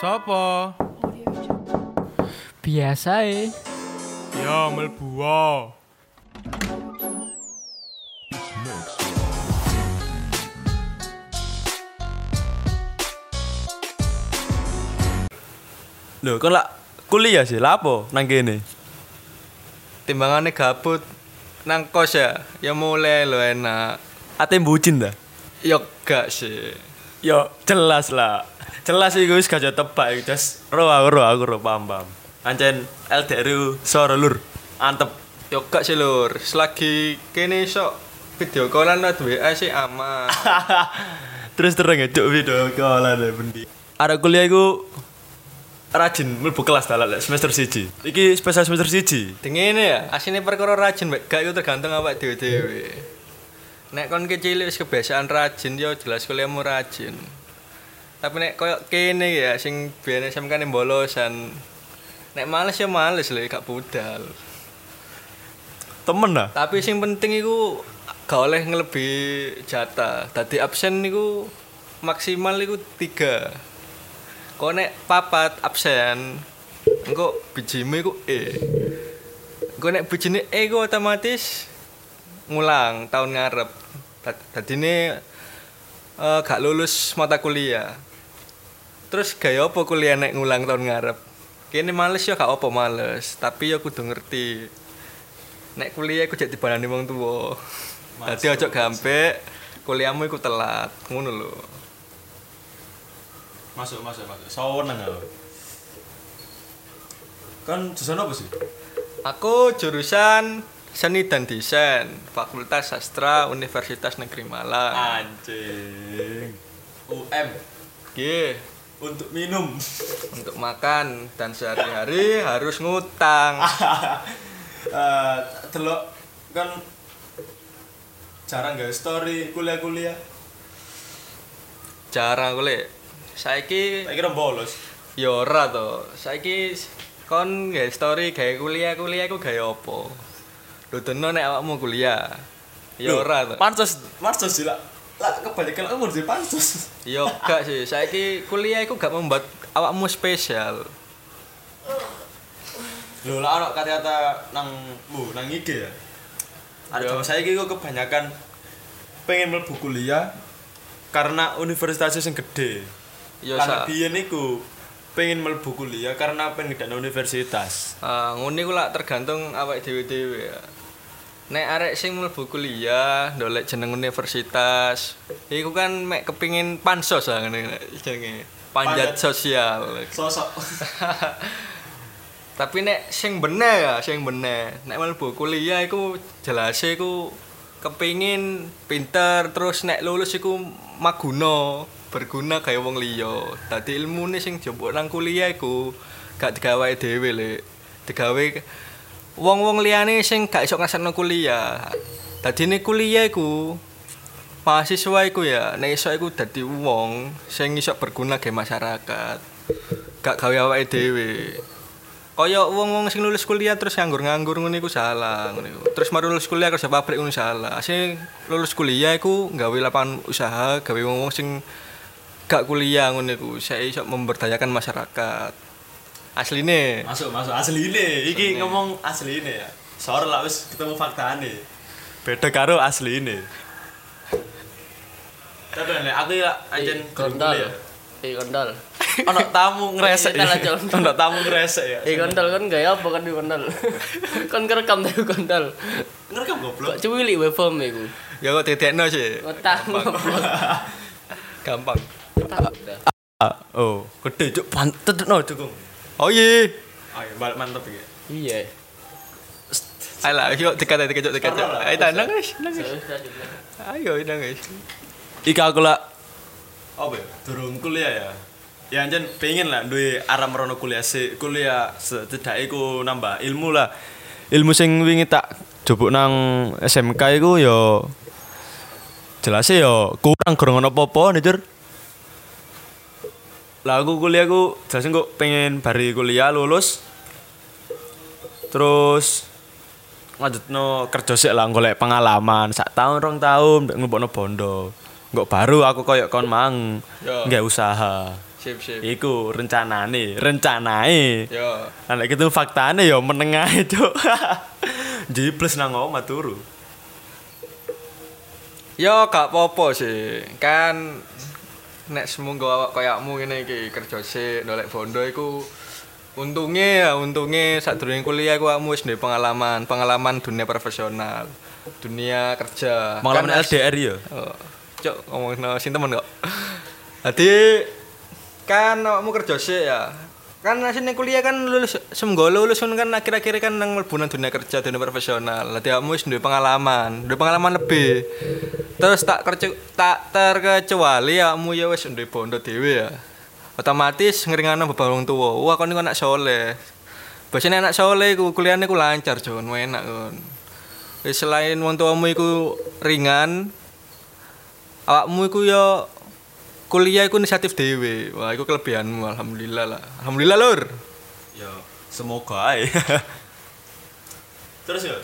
Sopo? Biasa e. Ya mlebu wae. Lho, kon lak kuliah sih, lapo nang kene? Timbangane gabut nang kos ya, ya mulai lo enak. Ate bucin dah. Yo gak sih. Yo, jelas lah. Jelas iku wis gak tebak iku, Jas. Ro aku ro aku ro paham paham. Ancen LDR lur. Antep. Yo gak sih lur, selagi kene sok video callan atau WA sih aman. Terus terang ya cuk video call ada bendi. Ada kuliah iku rajin mlebu kelas dalan semester siji. Iki spesial semester siji. Dingin ya, asine perkara rajin mek gak iku tergantung awak dhewe-dhewe. Nek kon kecil wis kebiasaan rajin yo jelas kuliahmu rajin. Tapi nek koyo kene ya sing biyen SMK ne bolosan. Nek males ya males lho gak budal. Temen lah. Tapi sing penting iku gak oleh ngelebi jatah. Dadi absen niku maksimal iku 3. Kok nek papat absen engko bijimu iku E. Engko nek bijine E iku otomatis ngulang tahun ngarep. Dadi ini eh, gak lulus mata kuliah. Terus gaya apa kuliah nek ngulang tahun ngarep? Kene males ya gak apa males, tapi ya kudu ngerti. Nek kuliah iku jek dibalani wong tuwa. Dadi ojo gampek kuliahmu iku telat, ngono lho. Masuk masuk masuk. Saweneng aku. Kan jurusan apa sih? Aku jurusan Seni dan Desain, Fakultas Sastra Universitas Negeri Malang. Anjing. UM Nggih, untuk minum. untuk makan dan sehari-hari harus ngutang. Eh, delok kan jarang gawe story kuliah-kuliah. Jarang kuliah. Saiki Tak kira bolos. ya ora to. Saiki kon gawe story gawe kuliah-kuliah iku gawe apa? Dudono nek awakmu kuliah. Ya ora to. Pansos, pansos sih lah. Lah kebalikan umur sih pansos. Ya gak sih, saiki kuliah iku gak membuat awakmu spesial. Lho lah ono kata-kata nang bu nang IG ya. Ada Yo. saya kok kebanyakan pengen mlebu kuliah karena universitasnya sing gede. Ya karena biyen iku pengen mlebu kuliah karena pengen ngedakno universitas. Ah, iku lak tergantung awake dhewe-dhewe ya. Nek arek sing mlebu kuliah, ndolek jeneng universitas, iku kan mek kepingin pansos lah ngene jenenge. Panjat Panjat. sosial. Sosok Tapi nek sing bener ya, sing bener. Nek mlebu kuliah iku jelas iku kepingin pinter terus nek lulus iku maguna, berguna kaya wong liya. Dadi ilmune sing jempuk nang kuliah iku gak digawe dhewe lek. Digawe wong-wong liyane sing gak iso ngrasakno kuliah. Dadi ini kuliah iku mahasiswa iku ya nek iso iku dadi wong sing iso berguna ge masyarakat. Gak gawe awake dhewe. Kaya wong-wong sing lulus kuliah terus nganggur-nganggur ngono iku salah. Terus mari lulus kuliah kerja pabrik ngono salah. Sing lulus kuliah iku gawe lapangan usaha, gawe wong-wong sing gak kuliah ngono iku. Saya iso memberdayakan masyarakat. Asline. masuk masuk asli ini. Iki ngomong asli ini ya. Sore lah wis ketemu faktane. Beda karo asli ini. Tapi nek aku ya durung kontol. kuliah. Eh kontol. Ono tamu ngresek. Lanjut. Ono tamu ngresek ya. Eh kontol kan gaya apa kan di kontol. Kon kerekam tadi kontol. Ngerekam goblok. Kok cuwili waveform iku. Ya kok dedekno sih. Ngobrol. Gampang. Ah, oh, gede cuk pantet no cuk. Oh iya. Ayo balik mantep iki. Iya. Alah, yuk dekat dekat dekat. Lah, Ayo tanang guys, nangis. Ayo nangis. Iki aku lah apa ya? Durung kuliah ya. Ya anjen pengen lah duwe arah merono kuliah sih. Kuliah setidaknya iku nambah ilmu lah. Ilmu sing wingi tak jupuk nang SMK iku ya jelas ya kurang kurang ono apa-apa nih Jur. Lah aku kuliah aku jelas kok pengen bari kuliah lulus. Terus lanjutno kerja sik lah golek pengalaman sak tahun rong tahun mbek nglebokno bondo. Nggak baru aku koyok kon mang Yo. nggak usaha. Sip sip. Iku rencanane, rencanae. Yo. Lah nek gitu faktane ya menengah itu. Jibles nang omah turu. Yo gak apa-apa sih. Kan nek semunggo awak kayakmu ngene iki kerja sik ndolek bondo iku untunge ya untunge sadurunge kuliah iku awakmu wis pengalaman, pengalaman dunia profesional, dunia kerja. Pengalaman Kan LDR ya. Oh, cok ngomongin sing temen kok. Dadi kan awakmu kerja sik ya. Kan asine kuliah kan lulus semenggo lulus kan akhir-akhir kan nang mlebu nang dunia kerja dunia profesional. Dadi awakmu wis duwe pengalaman, duwe pengalaman lebih. Terus tak kerja tak terkecuali awakmu ya wis duwe bondo dhewe ya. Otomatis ngringano beban wong tuwa. Wah kon iku anak soleh. Biasanya anak soleh ku kuliahnya ku lancar, Jon, enak kon. Selain wong tuamu iku ringan, awakmu iku yo kuliah iku inisiatif dhewe. Wah, iku kelebihanmu alhamdulillah lah. Alhamdulillah lur. Ya, semoga ae. Terus ya,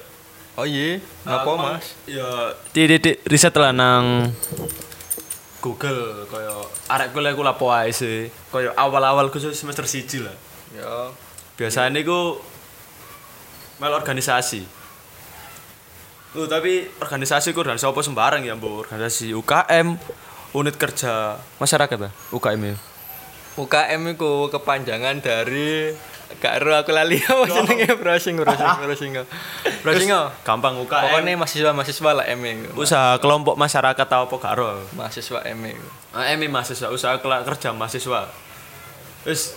Oh iya, napa Aku mang- Mas? Ya, titik riset lah nang Google kaya arek kuliah ku lapo ae sih. Kaya awal-awal khusus semester 1 lah. Ya. Biasanya ku mel organisasi. Uh, tapi organisasi ku organisasi apa sembarang ya, Bu. Organisasi UKM, unit kerja masyarakat lah, UKM ya. UKM iku kepanjangan dari gak ero aku lali apa jenenge browsing browsing browsing. Browsing. Gampang UKM. Pokoknya mahasiswa-mahasiswa lah M iku. usaha kelompok masyarakat atau apa gak ero. Mahasiswa M iku. Ah, emi mahasiswa usaha kela- kerja mahasiswa. Wis.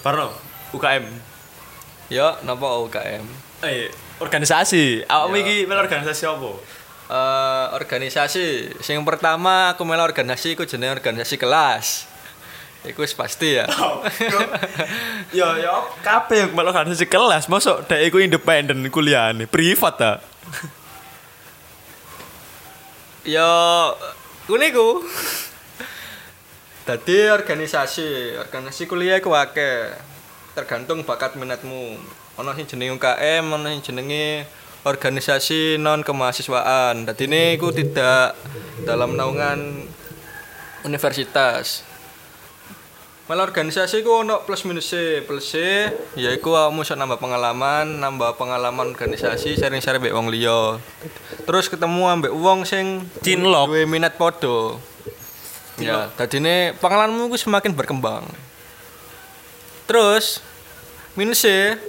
Parno, UKM. Ya, napa UKM? Eh, organisasi. Awakmu Ya. iki organisasi apa? Eh, organisasi. Sing pertama aku melu organisasi iku jenenge organisasi kelas. Iku pasti ya. ya ya kabeh yang melu organisasi kelas, mosok dek iku independen kuliahane, privat ta. ya ngene iku. Dadi organisasi, organisasi kuliah iku akeh. Tergantung bakat minatmu. Ana sing jenenge UKM, ana sing jenenge organisasi non kemahasiswaan. Dadi ini iku tidak dalam naungan universitas. Malah organisasi ku ono plus minus plus yaiku kamu iso nambah pengalaman, nambah pengalaman organisasi, sharing-sharing mbek wong liya. Terus ketemu ambek wong sing Cinlok. duwe minat podo. Ya, dadine pengalamanmu ku semakin berkembang. Terus minusnya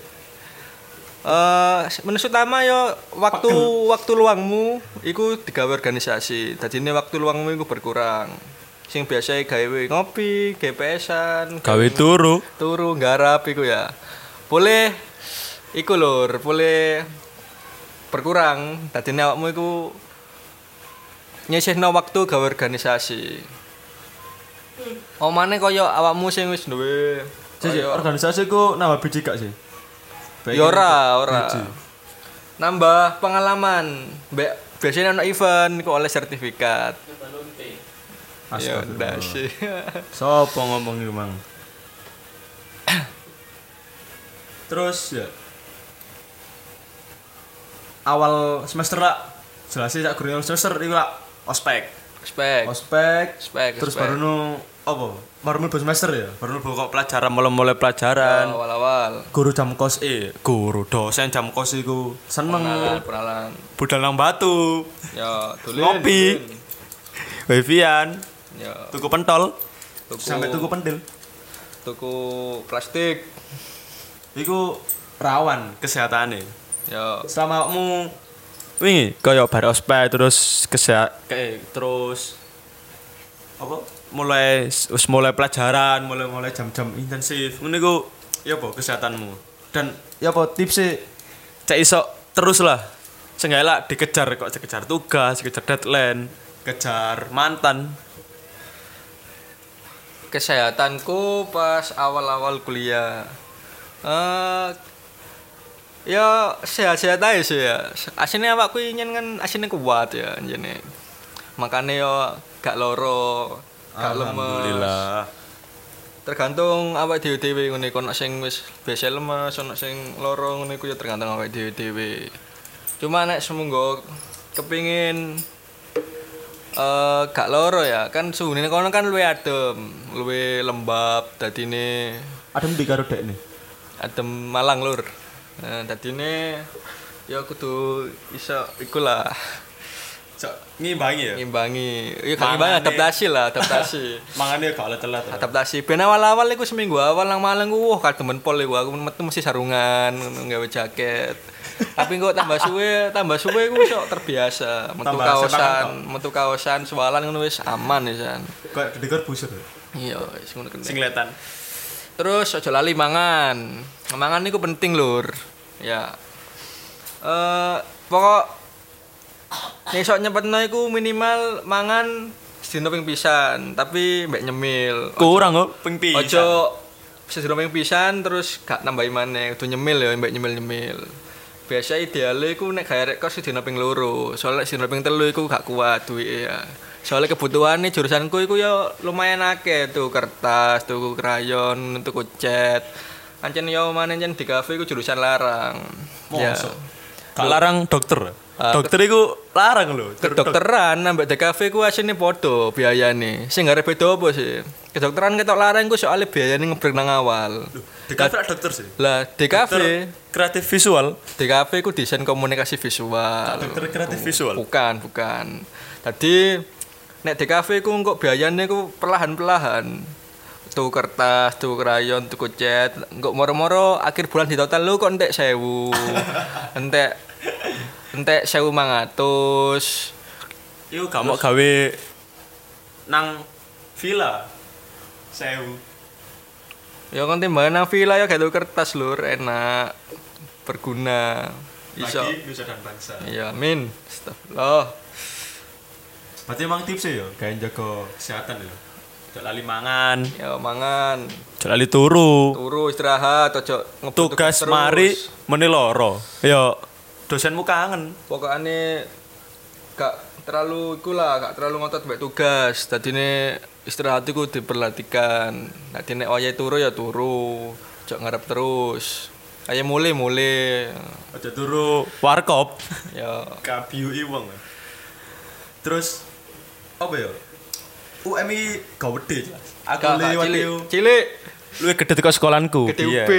eh minus utama yo waktu waktu luangmu iku digawe organisasi. Dadine waktu luangmu iku berkurang. Sing biasa gawe ngopi, GPS-an, Gawe turu. turu nggarap iku ya. Boleh iku lur, boleh berkurang. Dadine awakmu iku nyisihno waktu gawe organisasi. Omane kaya awakmu sing wis duwe Sih, organisasi ku nambah biji gak sih? Ya ora. Nambah pengalaman. Mbak biasanya anak event kok oleh sertifikat. Ya ndak sih. Sopo ngomong iki, Mang? Terus ya awal semester lah jelas sih sak gurung semester iku lah ospek. Spek. Ospek, Ospek, terus ospek. baru nu apa? Baru mlebu semester ya. Baru kok pelajaran mulai-mulai pelajaran. awal-awal. Guru jam kos eh guru dosen jam kos iku seneng kenalan. budal nang batu. Ya, dolen. Ngopi. Wifian, Ya, tuku pentol, tuku sampai tuku pentil. tuku plastik. Iku rawan kesehatannya. Ya, Selama kamu wingi kaya bar ospek terus kesehat kayak terus apa mulai wis mulai pelajaran, mulai mulai jam-jam intensif. Ngono iku ya apa kesehatanmu? Dan ya apa tipsnya cek iso terus lah. Seenggaknya dikejar kok dikejar tugas, dikejar deadline, kejar mantan. kesehatanku pas awal-awal kuliah. Eh ya sehat-sehat aja sih ya. Aslinya awakku ingin kan aslinya kuat ya anjene. Makanya yo gak loro, gak lemes. Alhamdulillah. Tergantung awak dhewe-dhewe ngene kono sing wis biasa lemes, ono sing loro ngene ku ya tergantung awak dhewe-dhewe. Cuma nek semunggo kepingin Eh gak loro ya, kan suhune kono kan luwih adem, luwih lembab dadine Adem di karo nih. adem Malang lur. Nah, dadine ya kudu iso iku lah Ngimbangi ya. ngimbangi. Ya gak Mangane. ngimbangi adaptasi lah, adaptasi. Mangane gak oleh telat. adaptasi ben awal-awal iku seminggu awal nang Malang ku wah kademen pol iku aku metu mesti sarungan ngono, gawe jaket tapi kok tambah suwe tambah suwe ku iso terbiasa metu kaosan metu kaosan sewalan ngono wis aman ya Kayak dekor busur. ya. iya wis ngono kene Singletan. terus aja lali mangan mangan niku penting lur ya eh pokok nek sok nyempetno iku minimal mangan sedina ping pisan tapi mbek nyemil Kurang kok ping pisan. Ojo sedina ping pisan terus gak nambahi maneh, kudu nyemil ya mbek nyemil-nyemil. Biasa idealnya iku nek gawe rekor sedina ping loro. Soalnya sedina ping telu iku gak kuat duwike ya. Soalnya kebutuhannya jurusanku iku ya lumayan akeh tuh kertas, tuh krayon, tuh cat. Ancen yo mana ancen di kafe iku jurusan larang. Ya. Gak larang dokter. Ah, dokter iku larang lho. Kedokteran ambek DKV ku asine padha biayane. Sing gak beda apa sih? Kedokteran ketok larang ku soalnya biayane ngebrek nang awal. Kafe ada dokter sih. Lah, DKV, kreatif visual. DKV ku desain komunikasi visual. Dokter kreatif visual. Bukan, bukan. Tadi nek DKV ku kok biayane ku perlahan-perlahan. Tuh kertas, tuh krayon, tuh cat, kok moro-moro akhir bulan di total lu kok entek sewu. entek entek sewu mangatus. Iku gak mau gawe nang villa. Sewu. Ya kan timbangan nang villa ya kayak kertas lur, enak. Berguna. Iso. Bagi Nusa dan bangsa. Iya, amin. Astagfirullah. Berarti emang tipsnya ya, kayak jaga kesehatan ya. Lali mangan, Ya mangan, lali turu. turu istirahat, ojo ngebut Tugas terus. mari meni loro. Ya dosenmu kangen. Pokoknya gak terlalu iku lah, gak terlalu ngotot mbek tugas. Dadine istirahat iku diperhatikan. Dadi nek wayahe turu ya turu, ojo ngarep terus. Ayo mulai mulai. Aja turu warkop. Ya Kabiui wong. Terus apa ya? UMI gak jelas. Aku lewat cilik. Cilik. Lu gede teko sekolanku. Gede Iya. UP.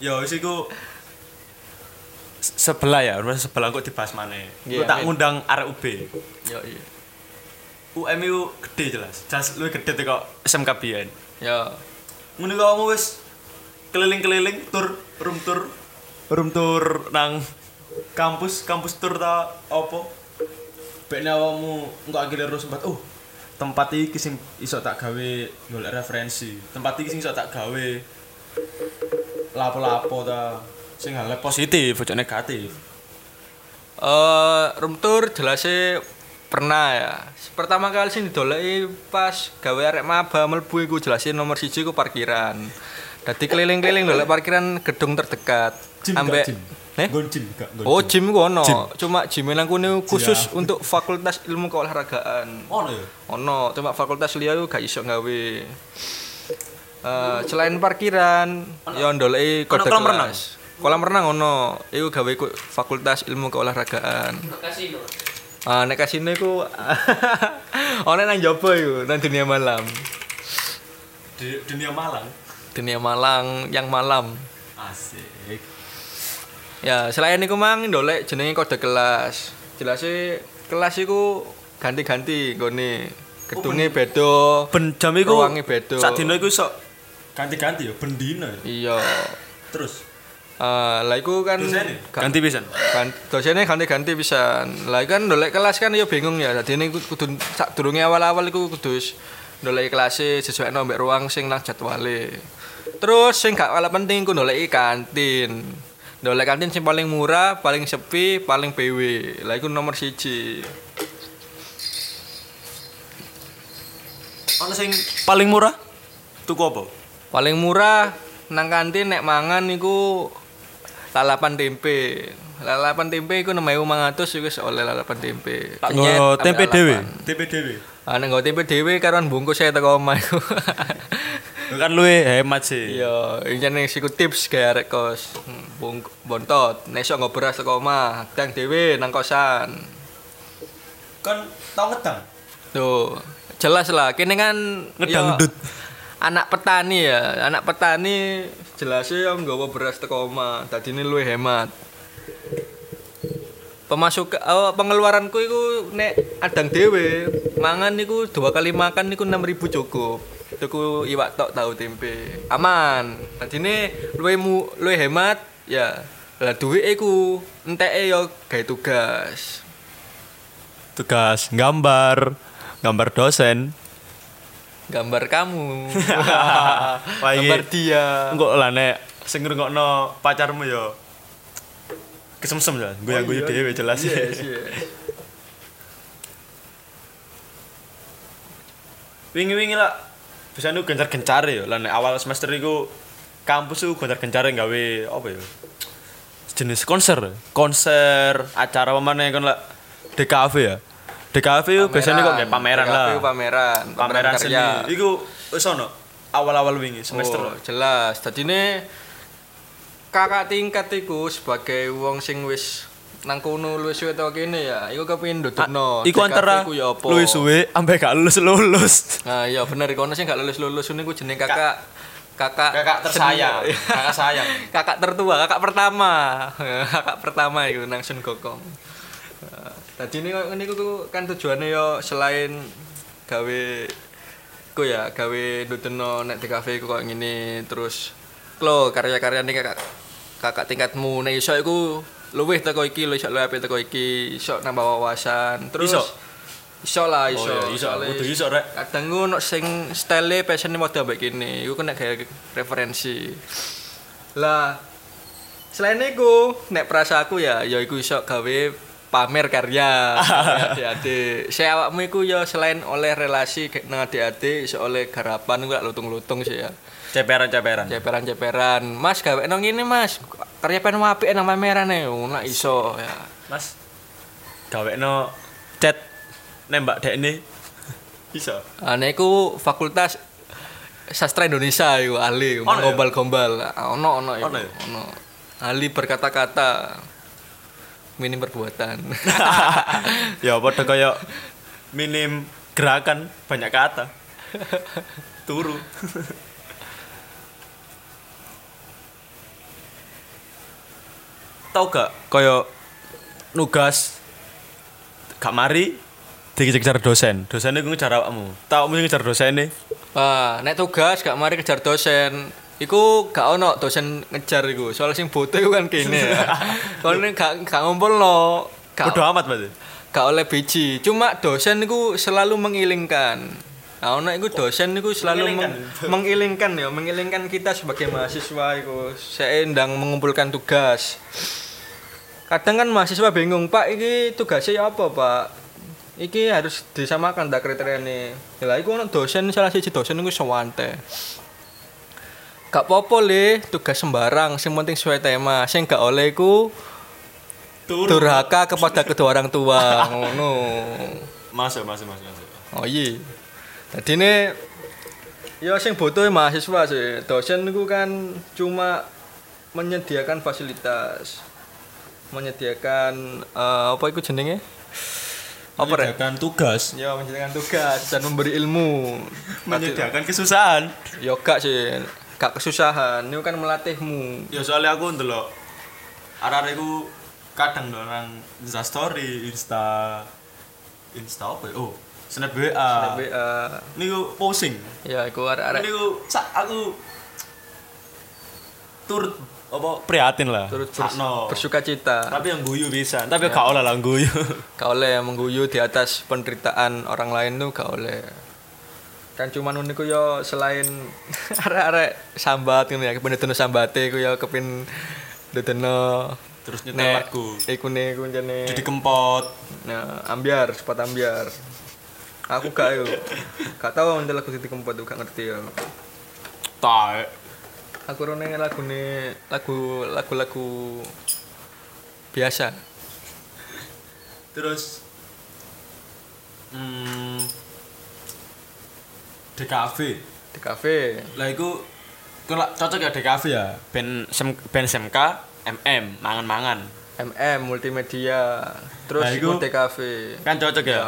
Ya wis iku se- sebelah ya, sebelah kok dibahas. Gue Iya, tak amin. ngundang arek UB. Ya iya. UMI ku gede jelas. Jelas lu gede teko SMK biyen. Ya. Ngono kok kamu wis keliling-keliling tur room tour room tour nang kampus kampus tour ta apa Bekne awakmu engko akhirnya terus sempat oh tempat iki sing iso tak gawe golek referensi tempat iki sing iso tak gawe lapo-lapo ta sing hal positif ojo negatif Eh, room tour jelasnya pernah ya. Pertama kali sih didoleki pas gawe arek maba mlebu iku jelasnya nomor siji ku parkiran. Dadi keliling-keliling dolek parkiran gedung terdekat. Ambek Eh? Gym gak Oh, gym. gym ku ono. Gym. Cuma gym nang kene khusus untuk Fakultas Ilmu Keolahragaan. ono ya Ono, cuma fakultas liya gak iso gawe. Eh, selain parkiran, ya ndoleki kode kelas. Kolam renang ono, iku gawe ku Fakultas Ilmu Keolahragaan. Kasino. Ah, nek kasino iku ono nang jaba iku, nang dunia malam. dunia Malang Dunia Malang yang malam. asik Ya, selain iku mang ndolek jenenge kode kelas. Jelase kelas iku ganti-ganti nggone. Gedunge beda. ben jam iku Ruangnya beda. sak dino iku iso ganti-ganti ya ben dino ya Iya. terus Ah, lah iku kan dosennya ga- ganti pisan kan dosennya ganti-ganti pisan. Lah kan ndolek kelas kan ya bingung ya. Dadi ini kudu sak durunge awal-awal iku kudu wis ndolek kelas sesuai mbek ruang sing nang jadwale. Terus sing gak kalah penting ku ndolek kantin. Ndolek kantin sing paling murah, paling sepi, paling PW. Lah iku nomor siji. ono sing paling murah tuku apa Paling murah nang kantin nek mangan iku lalapan tempe. Lalapan tempe iku 6500 iku wis oleh lalapan tempe. tak Kenyet nggo tempe dhewe lalapan. tempe dhewe Ah nek nggo tempe dhewe karon bungkus saya teko omah iku. Lu kan luwe hemat sih Iya, nek siku tips gawe arek kos. Hmm, Bung bontot, nggo beras teko omah, dang dhewe nang kosan. kan tau ngedang. Tuh, jelas lah. Kini kan Ngedang yo, dut. Anak petani ya, anak petani jelasnya yang nggawa beras teko omah, dadi ini luwih hemat. Pemasuk oh, pengeluaranku itu nek adang dewe mangan niku dua kali makan niku 6000 cukup. Tuku iwak tok tahu tempe. Aman. Dadi ini luwih mu luwih hemat ya. Lah duwe iku enteke yo gawe tugas. Tugas gambar, gambar dosen. Gambar kamu gambar dia Engko lah nek sing ngrungokno pacarmu ya kesemsem ya, goyang-goyang dhewe jelas. yes, yes. Wingi-wingi lah bisa nu gencar-gencar ya lah nek awal semester iku kampus iku gencar-gencar gawe apa ya? Jenis konser, konser, acara pemane kan lah DKV ya. DKV itu biasanya kok kayak pameran lah. DKV pameran Pameran seni. Iku wis ono awal-awal wingi semester. oh, jelas tadi ini kakak tingkat iku sebagai wong sing wis nang kono luwih suwe to kene ya iku kepengin ndudukno Ah, Iku DKV antara iku ya apa luwih suwe ambek gak lulus lulus. nah iya bener iku ono sing gak lulus lulus niku jeneng kakak kakak Kakak tersayang, kakak sayang. kakak tertua kakak pertama kakak pertama itu nang Sun Gokong tadi ini kok ini kan tujuannya yo selain gawe ku ya gawe dudeno nek di kafe ku kok ngene terus klo karya-karya nih kakak kakak tingkatmu nek iso iku luwih teko iki luwih iso luwih teko iki iso nambah wawasan terus Iso? iso lah iso Oh, iya, iso. Kudu iso, Rek. kadang ku ono sing style passion model ambek kene iku kena gawe referensi lah selain itu nek perasa aku ya ya iku iso gawe pamer karya. Adik-adik. Saya awakmu iku ya selain oleh relasi nang adik-adik iso oleh garapan lak lutung-lutung sih ya. Ceperan-ceperan. ceperan-ceperan. Mas gawe nang ngene mas. Karya pen apik nang pameran e nak iso ya. Mas gawekno chat nembak dekne. Bisa. ane iku fakultas sastra Indonesia iku ahli ya? gombal-gombal Ah, ono ono Ono ya? ono. Ahli berkata-kata minim perbuatan ya padha kaya minim gerakan banyak kata. Turu. Tau gak kaya nugas gak mari dikejar dosen. Dosen iku ngejar awakmu. Tau mesti ngejar dosene. Wah, nek tugas gak mari kejar dosen. Iku gak ono dosen ngejar iku. Soal sing bote iku kan kene ya. Kalau ini gak gak ngumpulno, gak, Bodo amat berarti. gak oleh biji. Cuma dosen iku selalu mengilingkan. Nah, ono iku dosen iku selalu meng- mengilingkan ya, mengilingkan kita sebagai mahasiswa iku saya ndang mengumpulkan tugas. Kadang kan mahasiswa bingung, Pak, iki tugasnya apa, Pak? Iki harus disamakan dak kriteriane. Ya lah iku ono dosen salah siji dosen iku sewante. Gak popo le tugas sembarang, sing penting sesuai tema. Sing gak oleh iku durhaka kepada kedua orang tua. Ngono. Masuk, masuk, masuk, masuk. Oh iya. Jadi ini ya sing butuh mahasiswa sih. Dosen itu kan cuma menyediakan fasilitas, menyediakan eh, apa itu jenenge? Apa? Menyediakan tugas, Ya menyediakan tugas dan memberi ilmu. menyediakan kesusahan. Ya gak sih, gak kesusahan. Ini kan melatihmu. Ya soalnya aku ndelok arek iku kadang ndelok nang Insta story, Insta Insta apa ya? Oh, Snap WA. Snap WA. Niku posting. Ya, iku arek-arek Niku sak aku turut apa prihatin lah. turut bers- Sakno. bersuka cita. Tapi yang guyu bisa, tapi gak oleh lah guyu. Gak oleh mengguyu di atas penderitaan orang lain tuh gak oleh. Kan cuman uniku yo selain arek-arek sambat ngono ya, kepin dene sambate ku yo kepin dene Terus nyetel lagu. Iku ne iku jane. Jadi kempot. Nah, ambiar, sempat ambiar. Aku gak yo. Gak tau nyetel lagu Titi Kempot gak ngerti yo. Taek. Aku rene lagune lagu lagu-lagu biasa. Terus hmm, DKV. Di kafe. Lah iku kalau cocok ya DKV ya. Ben sem, ben SMK MM mangan-mangan. MM multimedia terus Nah, iku- DKV Kan cocok ya. Ya.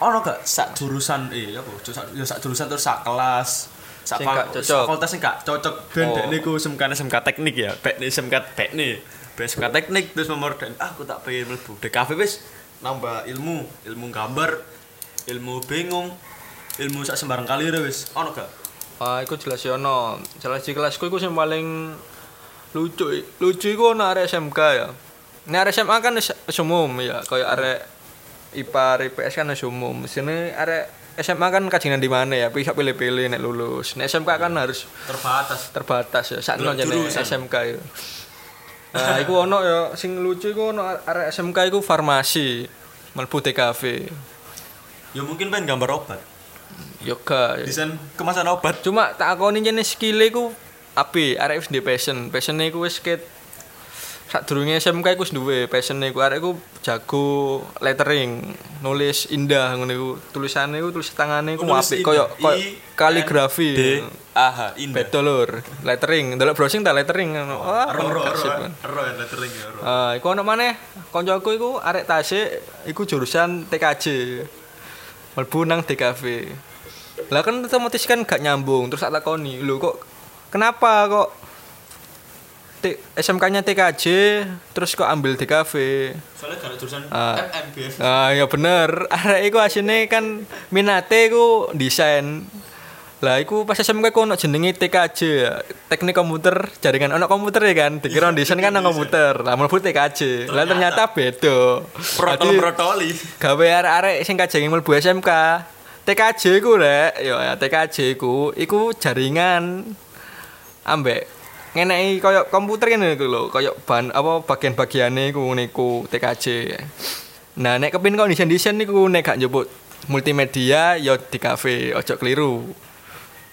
Ono gak sak jurusan eh apa? Sak ya sak jurusan terus sak kelas. Sak fakultas sing gak cocok ben Oh. dekne ku SMK SMK teknik ya. Bek SMK teknik. Bek SMK teknik terus nomor dan ah, aku tak pengen mlebu DKV wis nambah ilmu, ilmu gambar, ilmu bingung, ilmu sak sembarang kali wis. Ono gak? Ah, iku jelas ya ono. Jelas di kelasku iku sing paling lucu. Lucu iku ono arek SMK ya. Nek arek SMA kan umum ya, kayak arek IPA, IPS kan umum. Sini arek SMA kan kajian di mana ya, bisa pilih-pilih nek lulus. Nek SMK kan harus Terbatas. terbatas ya. Sakno jane. SMK ya. Nah, iku ono ya sing lucu iku ono arek SMK iku farmasi. Mlebu TKV. Ya mungkin pengen gambar obat. Yoga. ya. Desain kemasan obat. Cuma tak akoni jenis skill iku api, arek wis passion. Passion iku wis ket sadurunge SMK wis duwe passion iku arek iku jago lettering, nulis indah ngono iku. Tulisane iku tulis iku Nulis apik koyo kaligrafi. D A H indah. Betul lur. Lettering, delok browsing tak lettering ngono. Wah, Ro ro ro lettering ya ro. Ah, iku ono maneh koncoku iku arek Tasik iku jurusan TKJ. Mlebu nang DKV. Lah kan otomatis kan gak nyambung terus tak takoni, lho kok kenapa kok T- SMK-nya TKJ terus kok ambil DKV? Soalnya kalau jurusan Ah. MM biasa. Ah ya bener, arek iku asine kan minate iku desain. Lah iku pas SMK ku ono jenenge TKJ Teknik Komputer Jaringan ono komputer ya kan, dikira desain kan nang komputer. Lah mlebu TKJ. Lah ternyata beda. Protol Dadi, protoli. gawe arek-arek sing kajengi mlebu SMK. TKJ ku rek, yo ya TKJ ku iku jaringan ambek ngeneki koyo komputer ngene iku lho, koyo ban apa bagian-bagiane iku niku TKJ. Nah, nek kepin kok desain-desain niku nek gak njupuk multimedia ya di kafe, ojo keliru.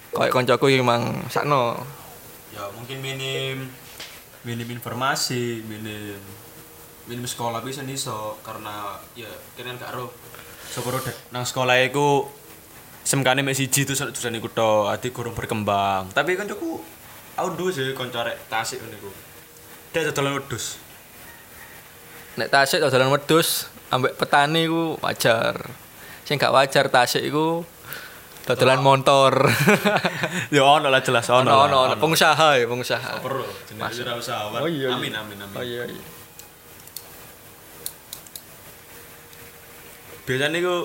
Koyo koncoku iki emang sakno. Ya mungkin minim minim informasi, minim minim sekolah bisa iso karena ya kene gak ero sapa ro nang sekolah iku semkane mek siji terus jurusan iku tok, ati kurang berkembang. Tapi kan cukup aku duwe sih kanca rek tasik ngono iku. Dia dodolan wedhus. Nek tasik dodolan wedhus ambek petani iku wajar. Sing gak wajar tasik iku dodolan motor. Ya ono lah jelas ono. Ono ono pengusaha ya, pengusaha. Perlu jenis wira usahawan. Oh iya, iya. Amin amin amin. Oh iya iya. Biasanya iku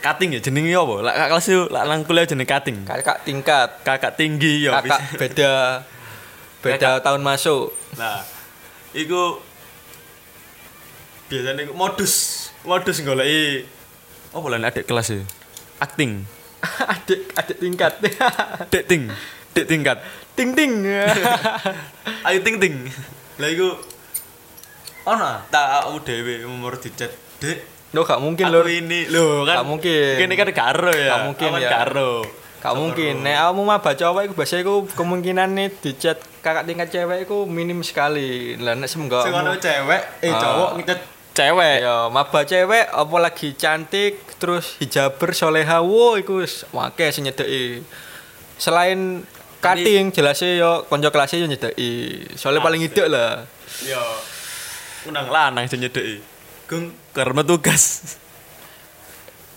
cutting ya jenenge apa? Lah kakak kelas yo lak nang kuliah jenenge cutting. Kakak tingkat, Kakak tinggi ya kakak bisa. beda beda tahun masuk. Nah, iku biasanya iku modus modus goleki apa lah adik kelas ya? Acting. adik adik tingkat. Dek ting. Dek tingkat. ting ting. Ayo ting ting. Lah iku ono tak aku dhewe umur dicet. Dek, Lo gak mungkin lur. ini lho kan. Gak mungkin. Kene kan karo ya. Gak mungkin Awan ya. Karo. Gak mungkin. Nek kamu mah baca apa iku biasa iku kemungkinan nih dicat kakak tingkat cewek iku minim sekali. Lah nek semoga Sing ono cewek, eh Ah. cowok ngecet cewek. Ya, maba cewek apa lagi cantik terus hijaber soleha wo iku wake sing nyedeki. Selain cutting jelasnya yo konco kelasnya yo nyedeki. Soalnya paling hidup lah. Yo. Undang lanang sing nyedeki. Gung karena tugas.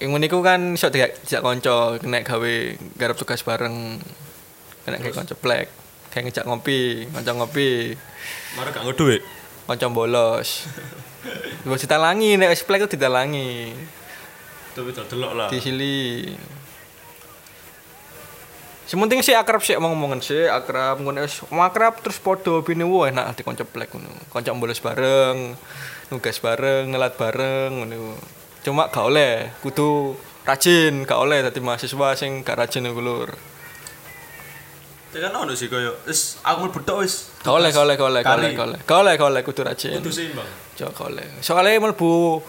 Yang niku kan iso dijak dijak konco nek gawe garap tugas bareng. Nek kayak konco plek, kayak ngejak ngopi, konco ngopi, Mare gak duit. konco bolos. Wis ditalangi nek wis plek ditalangi. Tapi delok lah. Disili. Sementing sih akrab sih ngomong-ngomongan sih akrab ngono wis akrab terus podo bini wo enak di konco plek ngono. Konco bolos bareng, nugas bareng, ngelat bareng ngono. Cuma gak oleh kudu rajin, gak oleh dadi mahasiswa sing gak rajin iku lur. Ya kan ono sih koyo wis aku mlebu tok wis. Gak oleh, gak oleh, gak oleh, gak oleh, Kali. gak oleh. Gak oleh, gak oleh kudu rajin. Kudu seimbang. Oleh. Soale mlebu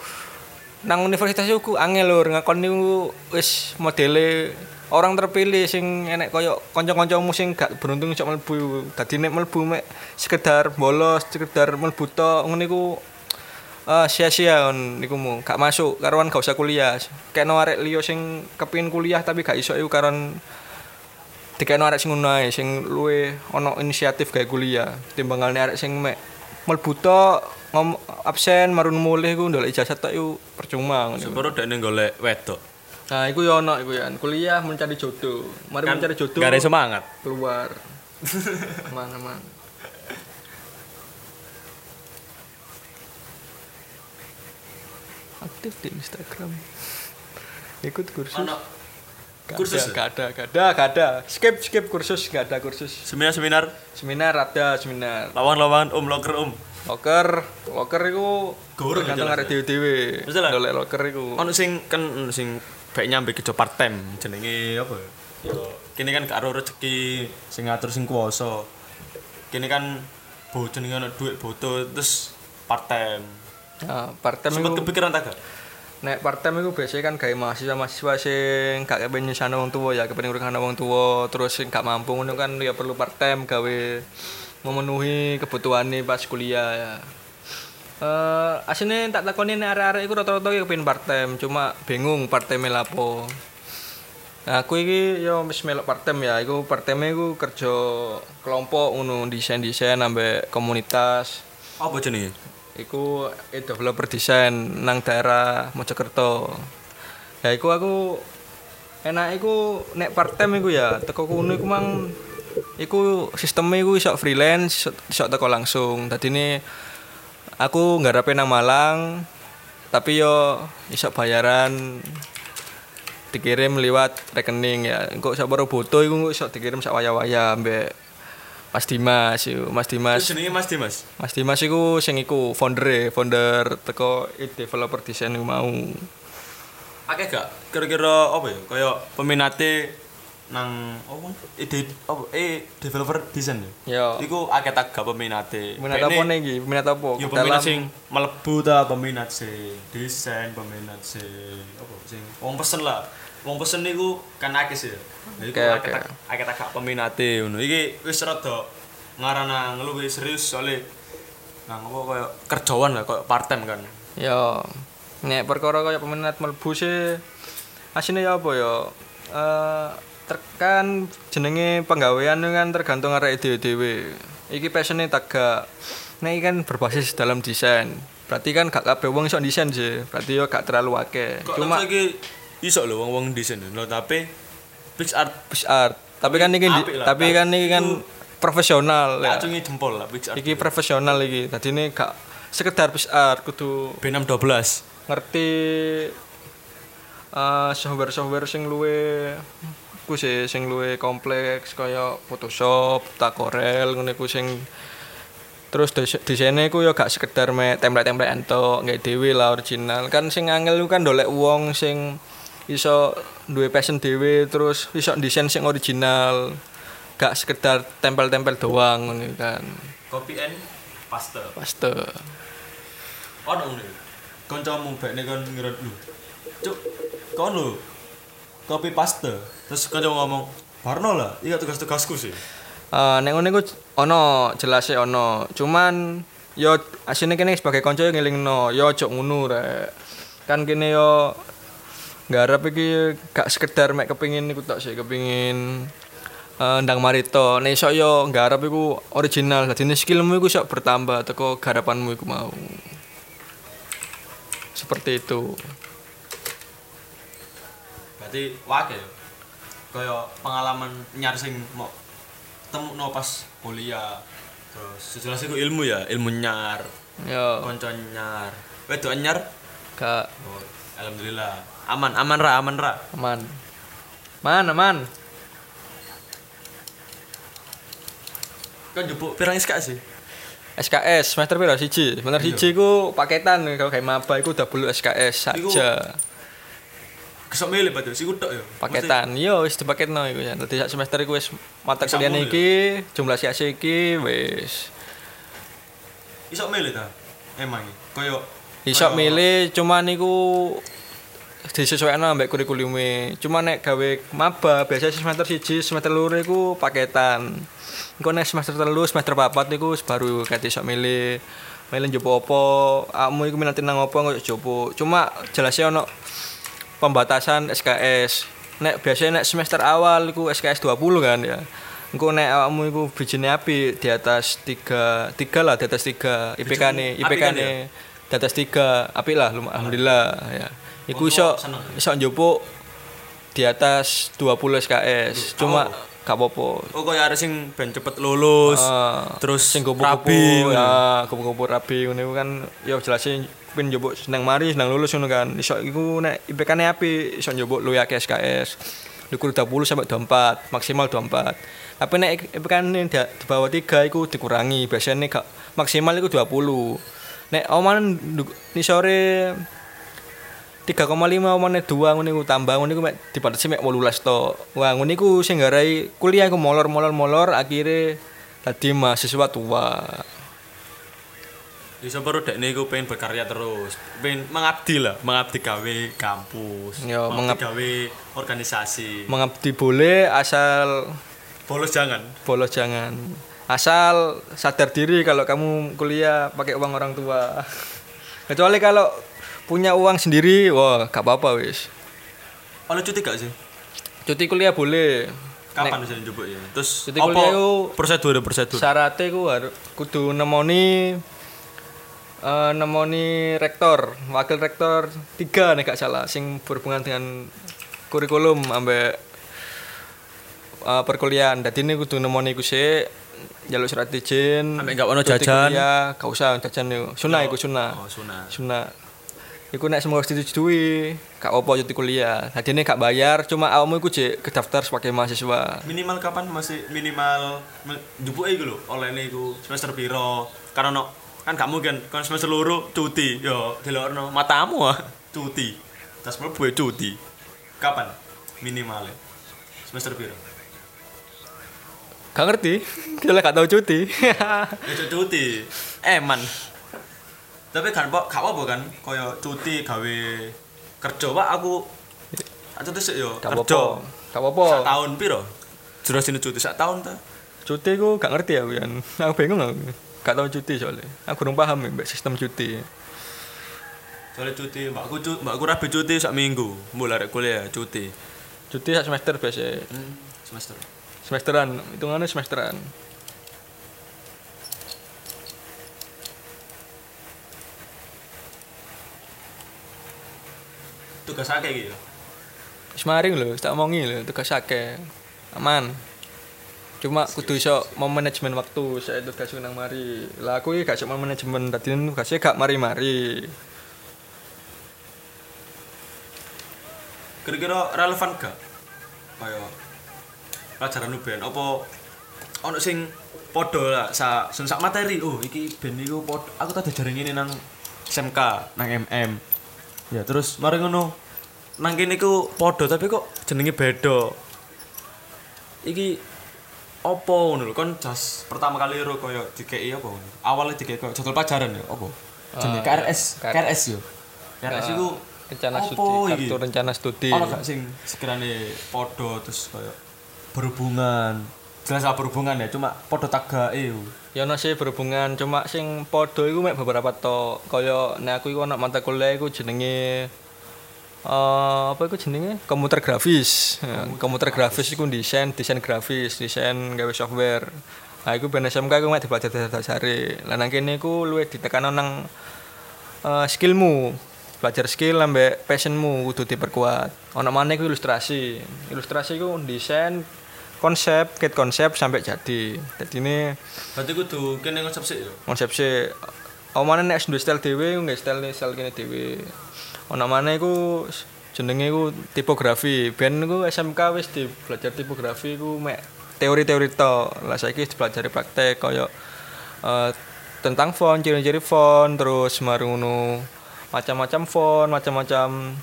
nang universitas iku angel lur ngakoni ku wis modele orang terpilih sing enek koyo kanca-kancamu sing gak beruntung iso mlebu. Dadi nek mlebu mek sekedar bolos, sekedar mlebu tok ngono iku eh, sia-sia on niku mu gak masuk karuan gak usah kuliah. Keno arek liya sing kepengin kuliah tapi gak iso iku karon dikene arek sing ngono sing luwe ana inisiatif gawe kuliah timbangane arek sing mek mlebu tok ngom absen marun mulih iku ndolek ijazah tok iku percuma ngono. Sepuro dekne golek wedok. Nah, iku yo ono iku ya. Kuliah mencari jodoh. Mari Kan mencari jodoh. Gak ada semangat. keluar. aman aman. Aktif di Instagram. Ikut kursus. Ono Gak kursus ada, gak ada, gak ada, gak ada. Skip, skip kursus, gak ada kursus. seminar-seminar Seminar ada, seminar. lawan-lawan om loker om. Loker, loker iku Gurung tergantung arek ya? dhewe-dhewe. Dolek loker iku. Ono sing kan sing baik nyampe kerja part time jenenge apa ya? Kene kan karo rezeki sing ngatur sing kuwasa. Kene kan bo jenenge ono duit boto terus part time. Nah, part time Sempet iku kepikiran tak gak? nek part time iku biasanya kan gawe mahasiswa-mahasiswa sing gak kepen nyusahno wong tuwa ya, kepen ngurusane wong tuwa, terus sing gak mampu ngono kan ya perlu part time gawe memenuhi kebutuhane pas kuliah ya. Eh, asine tak takoni nek arek-arek iku rata-rata ya kepen part time, cuma bingung part time lapo. Nah, aku iki yo wis melok part time ya, iku part time iku kerja kelompok ngono, desain-desain ambek komunitas. Apa jenenge? Iku e developer desain nang daerah Mojokerto. Ya iku aku enak iku nek part time iku ya teko kono iku mang iku sistemnya iku iso freelance iso, teko langsung. Dadine aku nggarepe nang Malang tapi yo iso bayaran dikirim lewat rekening ya. Engko sak baru foto iku iso dikirim sak waya-waya ambek Mas Dimas yuk. Mas Dimas. Terus jenenge Mas Dimas. Mas Dimas iku sing iku founder founder teko e developer desain mau. Akeh gak kira-kira apa ya? Kayak peminate nang apa? Ide apa? Eh developer desain ya. Yo. Iku akeh tak gak peminate. Minat Kayaknya- apa nih iki? Minat apa? Ya peminat sing melebu ta peminat sing desain, peminat sing apa sing wong pesen lah. Wong pesen niku kan akeh sih. Nah, iku Oke, akeh tak akeh tak gak peminate ngono. Iki wis rada ngarana ngeluwi serius soalnya nang apa kaya kerjaan lah kaya part time kan. Yo. Nek perkara kaya peminat mlebu sih asine ya apa ya? Eh tekan jenenge penggawean kan tergantung arek dhewe-dhewe. Iki passionnya tak gak Nek iki kan berbasis dalam desain. Berarti kan gak kabeh wong iso desain sih. Berarti yo gak terlalu akeh. Cuma saiki iso lho wong-wong desain lho tapi Pix art Pix art. Tapi kan iki lah. tapi kan iki kan profesional ya. acungi jempol lah Pix art. Iki profesional iki. Tadi ini gak sekedar pix art kudu B612. ngerti eh, software-software sing luwe ku sih sing luwe kompleks kaya Photoshop, Corel ngono iku sing terus des- desainnya ku ya gak sekedar me template-template entok nggak dhewe lah original kan sing angel ku kan dolek wong sing iso duwe passion dhewe terus iso desain sing original gak sekedar tempel-tempel doang ngono kan Copy and paste. paste ono ngene. Kancamu bekne kon ngira lho. Cuk, kon lho. Copy paste. Terus kancamu ngomong, "Barno lah, iki tugas-tugasku sih." Eh nek ngene ono jelas ono. Cuman yo asine kene sebagai kanca ngelingno, yo ngono rek. Kan kene yo nggarap iki gak sekedar mek kepengin iku tok sih, kepengin eh, ndang marito. Nek iso yo nggarap iku original. Dadi skillmu iku iso bertambah teko garapanmu iku mau. Seperti itu. Berarti wake yo. Kaya pengalaman nyar sing mau temukno pas kuliah. Terus jelas iku ilmu ya, ilmu nyar, Yo kanca nyar. Wedok nyar. gak Oh, alhamdulillah. Aman, aman ra, aman ra. aman. Man, aman. Kan jupuk pirang SK sih? SKS semester piro siji? Semester siji ku paketan kalau kayak maba iku udah bulu SKS saja. Kesok milih berarti sih tok ya. Paketan. Yo wis dipaketno iku ya. Dadi sak semester iku wis mata kuliah iki, jumlah CAC iki wis Iso milih ta? Emang iki. Kaya iso milih cuman iku disesuaikan ambek kurikulume. Cuma nek gawe maba biasa semester siji, semester loro iku paketan. Engko nek semester telu, semester papat iku wis baru kate iso milih milih njopo apa, kamu iku minati nang apa kok jopo. Cuma jelasnya ono pembatasan SKS. Nek biasanya nek semester awal iku SKS 20 kan ya. engko nek awakmu iku bijine api di atas 3 3 lah di atas 3 IPK-ne Bijine apik IPK-ne kan ya? di atas 3 apik lah alhamdulillah ya iku iso iso njupuk di atas 20 SKS cuma gak apa-apa Oh kaya arek sing ben cepet lulus. Ah, terus sing kupu-kupu ya kupu-kupu rabi ngono iku kan ya jelasin pin njupuk seneng mari seneng lulus ngono kan. Iso iku nek IPK-ne api iso njupuk luwih akeh SKS Likur 20 sampai 24 maksimal 24 tapi nek IPK-ne di, bawah 3 iku dikurangi. Biasanya gak maksimal iku 20 nek oman ni sore 3,5 omane 2 ngono iku tambah ngono iku mek dibatasi mek 18 to. Wah, ngono iku sing garai kuliah iku molor molor molor akhirnya tadi mahasiswa tua. Bisa baru dek niku pengen berkarya terus, pengen mengabdi lah, mengabdi gawe kampus, Yo, mengabdi mengab- gawe organisasi. Mengabdi boleh asal Bolos jangan. bolos jangan. Asal sadar diri kalau kamu kuliah pakai uang orang tua. Kecuali kalau punya uang sendiri, wah gak apa-apa wis. Oleh cuti gak sih? Cuti kuliah boleh. Kapan bisa njupuk ya? Terus Cuti kuliah iku- prosedur prosedur? syaratnya ku harus kudu nemoni eh nemoni rektor wakil rektor tiga nih gak salah sing berhubungan dengan kurikulum ambek eh, perkuliahan jadi ini kudu nemoni ku sih jaluk surat izin Ambek gak ono jajan? kuliah, gak usah jajan itu sunah iku sunah Oh, sunah. sunah Iku nek semua disetujui, gak apa cuti kuliah. Jadi ini gak bayar, cuma awakmu iku jek kedaftar sebagai mahasiswa. Minimal kapan masih minimal njupuk iku lho, oleh iku semester piro? Karena no, kan gak mungkin kan semester loro cuti, yo delokno matamu ah cuti. Tas mlebu ya cuti. Kapan? Minimalnya semester piro? Gak ngerti, kita gak tahu cuti. Ya cu- cuti. Eman. Tapi kan kok gak apa kan kaya cuti gawe kerja Pak aku aku tuh sih yo kerja. Gak apa-apa. Sak tahun piro? Jelasin cuti sak tahun ta? Cuti ku gak ngerti aku kan. Aku bingung aku. Gak tahu cuti soalnya. Aku kurang paham ya mbak sistem cuti. Soalnya cuti, mbakku cuti, mbakku rapi cuti sak minggu. Mulai arek kuliah cuti. Cuti sak semester biasa. Hmm, semester. Semesteran, hitungannya semesteran. Tugas akeh iki ya. Semaring lho, tak omongi lho, tugas akeh. Aman. Cuma kudu iso mau manajemen waktu, saya tugas nang mari. Lah aku gak mau manajemen, dadi tugasnya gak mari-mari. Kira-kira relevan gak? Kaya pelajaran UBN apa ono sing padha lah sa sing sak materi. Oh, iki ben iku padha. Aku tadi jaring ini nang SMK, nang MM. Ya terus mari ngono nang kene iku padha tapi kok jenenge beda. Iki apa ngono kon jas pertama kali ro kaya dikeki apa ngono. Awalnya dikeki kaya jadwal pelajaran ya apa? Jenenge Ah, KRS, KRS. Yo. KRS iku rencana studi, kartu rencana studi. Ono gak sing sekiranya podo terus kaya berhubungan. Jelas berhubungan ya, cuma podo tagake yo. Ya ono sih berhubungan cuma sing padha iku mek beberapa to. Kaya nek aku iku ana mata kuliah iku jenenge eh apa iku jenenge komputer grafis. Ya, komputer grafis iku desain, desain grafis, desain gawe software. Nah, iku ben SMK iku mek dipelajari dasar-dasare. Lah nang kene iku luwih ditekan nang eh, skillmu. Belajar skill ambek passionmu kudu diperkuat. Ono maneh iku ilustrasi. Ilustrasi iku desain konsep, kit konsep sampai jadi. Jadi ini Berarti kudu kene konsep sih konsep sih omane nek style dhewe nggak style style kene dhewe ana maneh iku jenenge iku tipografi ben iku SMK wis di belajar tipografi iku mek teori-teori to lah saiki wis dipelajari praktek kaya eh, tentang font ciri-ciri font terus ngono macam-macam font macam-macam